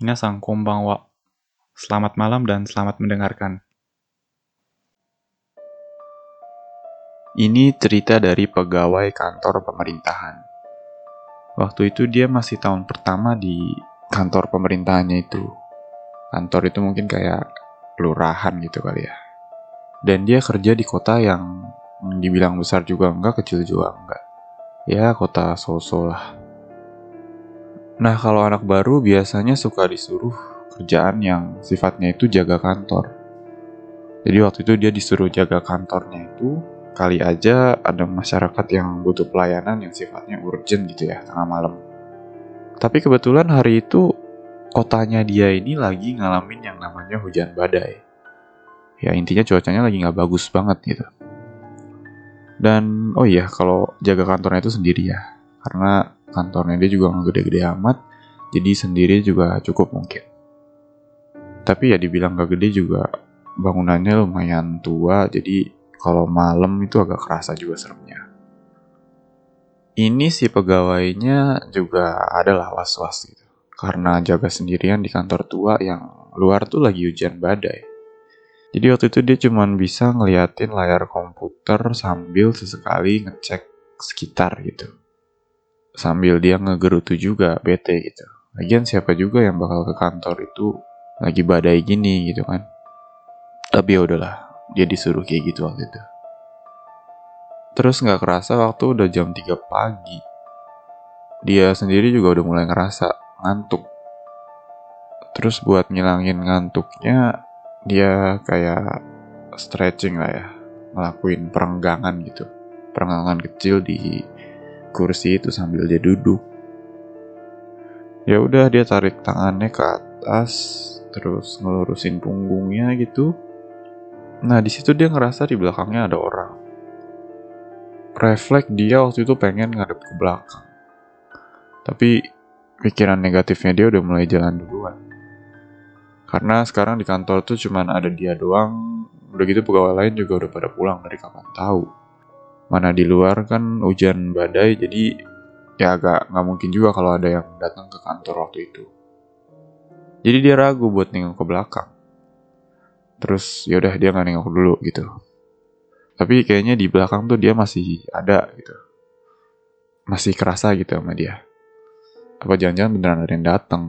Minasang konbanwa. Selamat malam dan selamat mendengarkan. Ini cerita dari pegawai kantor pemerintahan. Waktu itu dia masih tahun pertama di kantor pemerintahannya itu. Kantor itu mungkin kayak kelurahan gitu kali ya. Dan dia kerja di kota yang dibilang besar juga enggak, kecil juga enggak. Ya, kota Soso lah. Nah, kalau anak baru biasanya suka disuruh kerjaan yang sifatnya itu jaga kantor. Jadi waktu itu dia disuruh jaga kantornya itu, kali aja ada masyarakat yang butuh pelayanan yang sifatnya urgent gitu ya, tengah malam. Tapi kebetulan hari itu kotanya dia ini lagi ngalamin yang namanya hujan badai. Ya intinya cuacanya lagi nggak bagus banget gitu. Dan oh iya kalau jaga kantornya itu sendiri ya, karena kantornya dia juga nggak gede-gede amat, jadi sendiri juga cukup mungkin. Tapi ya dibilang gak gede juga bangunannya lumayan tua, jadi kalau malam itu agak kerasa juga seremnya. Ini si pegawainya juga adalah was-was gitu. Karena jaga sendirian di kantor tua yang luar tuh lagi hujan badai. Jadi waktu itu dia cuma bisa ngeliatin layar komputer sambil sesekali ngecek sekitar gitu sambil dia ngegerutu juga bete gitu. Lagian siapa juga yang bakal ke kantor itu lagi badai gini gitu kan. Tapi ya udahlah, dia disuruh kayak gitu waktu itu. Terus nggak kerasa waktu udah jam 3 pagi. Dia sendiri juga udah mulai ngerasa ngantuk. Terus buat ngilangin ngantuknya, dia kayak stretching lah ya. Ngelakuin perenggangan gitu. Perenggangan kecil di kursi itu sambil dia duduk. Ya udah dia tarik tangannya ke atas, terus ngelurusin punggungnya gitu. Nah di situ dia ngerasa di belakangnya ada orang. Refleks dia waktu itu pengen ngadep ke belakang. Tapi pikiran negatifnya dia udah mulai jalan duluan. Karena sekarang di kantor tuh cuman ada dia doang, udah gitu pegawai lain juga udah pada pulang dari kapan tahu mana di luar kan hujan badai jadi ya agak nggak mungkin juga kalau ada yang datang ke kantor waktu itu. Jadi dia ragu buat nengok ke belakang. Terus yaudah dia nggak nengok dulu gitu. Tapi kayaknya di belakang tuh dia masih ada gitu. Masih kerasa gitu sama dia. Apa jangan-jangan beneran ada yang datang?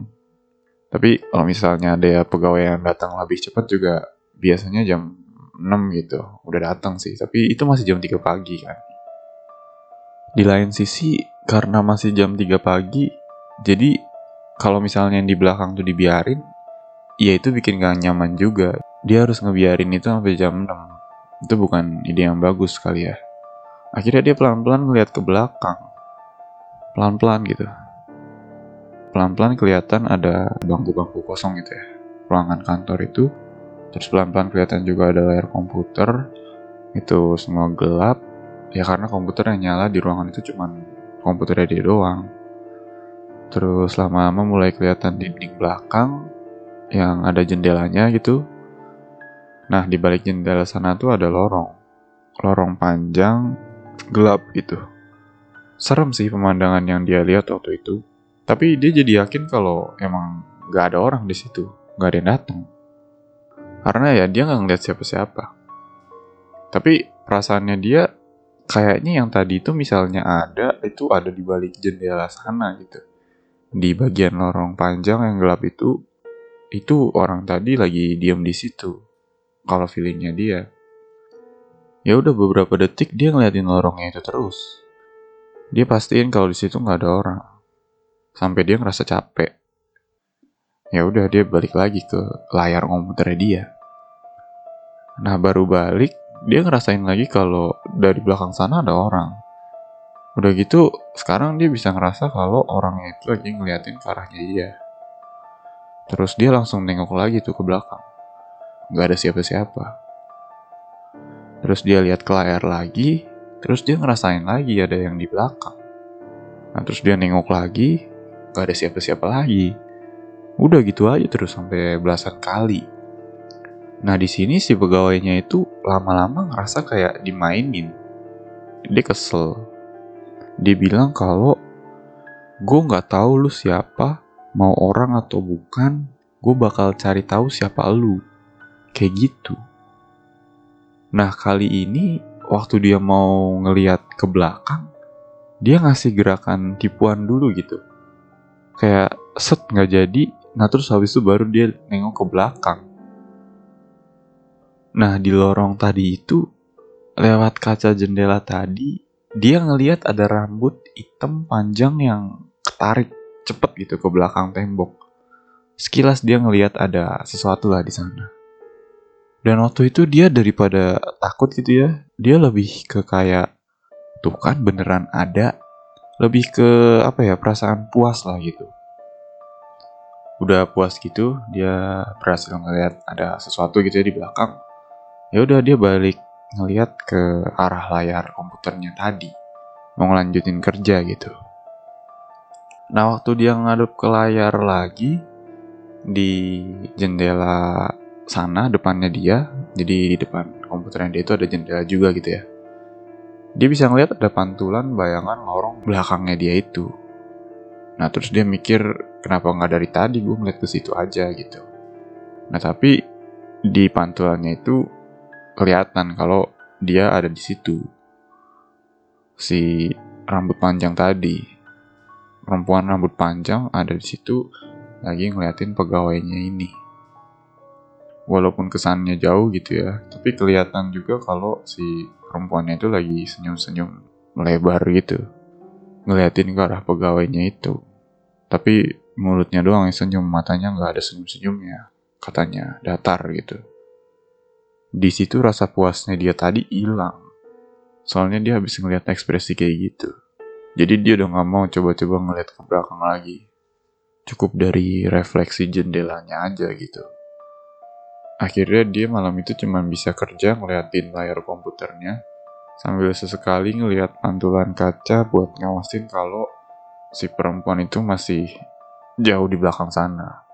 Tapi kalau misalnya ada ya pegawai yang datang lebih cepat juga biasanya jam 6 gitu. Udah datang sih tapi itu masih jam 3 pagi kan. Di lain sisi karena masih jam 3 pagi jadi kalau misalnya yang di belakang tuh dibiarin ya itu bikin gak nyaman juga. Dia harus ngebiarin itu sampai jam 6 itu bukan ide yang bagus kali ya. Akhirnya dia pelan-pelan ngeliat ke belakang. Pelan-pelan gitu. Pelan-pelan kelihatan ada bangku-bangku kosong gitu ya. Ruangan kantor itu terus pelan-pelan kelihatan juga ada layar komputer. Itu semua gelap. Ya karena komputer yang nyala di ruangan itu cuman komputernya dia doang. Terus lama-lama mulai kelihatan dinding belakang yang ada jendelanya gitu. Nah di balik jendela sana tuh ada lorong. Lorong panjang gelap gitu. Serem sih pemandangan yang dia lihat waktu itu. Tapi dia jadi yakin kalau emang gak ada orang di situ. Gak ada yang datang karena ya dia nggak ngeliat siapa-siapa. Tapi perasaannya dia kayaknya yang tadi itu misalnya ada, itu ada di balik jendela sana gitu. Di bagian lorong panjang yang gelap itu, itu orang tadi lagi diem di situ. Kalau feelingnya dia. Ya udah beberapa detik dia ngeliatin lorongnya itu terus. Dia pastiin kalau di situ nggak ada orang. Sampai dia ngerasa capek ya udah dia balik lagi ke layar komputernya dia. Nah baru balik, dia ngerasain lagi kalau dari belakang sana ada orang. Udah gitu, sekarang dia bisa ngerasa kalau orangnya itu lagi ngeliatin ke arahnya dia. Terus dia langsung nengok lagi tuh ke belakang. Gak ada siapa-siapa. Terus dia lihat ke layar lagi, terus dia ngerasain lagi ada yang di belakang. Nah terus dia nengok lagi, gak ada siapa-siapa lagi. Udah gitu aja terus sampai belasan kali. Nah di sini si pegawainya itu lama-lama ngerasa kayak dimainin. Dia kesel. Dia bilang kalau gue nggak tahu lu siapa, mau orang atau bukan, gue bakal cari tahu siapa lu. Kayak gitu. Nah kali ini waktu dia mau ngeliat ke belakang, dia ngasih gerakan tipuan dulu gitu. Kayak set nggak jadi, nah terus habis itu baru dia nengok ke belakang. Nah di lorong tadi itu, lewat kaca jendela tadi, dia ngeliat ada rambut hitam panjang yang ketarik cepet gitu ke belakang tembok. Sekilas dia ngeliat ada sesuatu lah di sana. Dan waktu itu dia daripada takut gitu ya, dia lebih ke kayak tuh kan beneran ada, lebih ke apa ya perasaan puas lah gitu. Udah puas gitu, dia berhasil ngeliat ada sesuatu gitu ya di belakang. Ya udah dia balik ngeliat ke arah layar komputernya tadi, mau ngelanjutin kerja gitu. Nah waktu dia ngadep ke layar lagi di jendela sana depannya dia jadi di depan komputernya dia itu ada jendela juga gitu ya dia bisa ngeliat ada pantulan bayangan lorong belakangnya dia itu nah terus dia mikir kenapa nggak dari tadi gue ngeliat ke situ aja gitu. Nah tapi di pantulannya itu kelihatan kalau dia ada di situ. Si rambut panjang tadi. Perempuan rambut panjang ada di situ lagi ngeliatin pegawainya ini. Walaupun kesannya jauh gitu ya tapi kelihatan juga kalau si perempuannya itu lagi senyum-senyum melebar gitu. Ngeliatin ke arah pegawainya itu. Tapi mulutnya doang yang senyum matanya nggak ada senyum-senyumnya katanya datar gitu. Di situ rasa puasnya dia tadi hilang. Soalnya dia habis ngeliat ekspresi kayak gitu. Jadi dia udah nggak mau coba-coba ngeliat ke belakang lagi. Cukup dari refleksi jendelanya aja gitu. Akhirnya dia malam itu cuma bisa kerja ngeliatin layar komputernya sambil sesekali ngeliat pantulan kaca buat ngawasin kalau si perempuan itu masih jauh di belakang sana.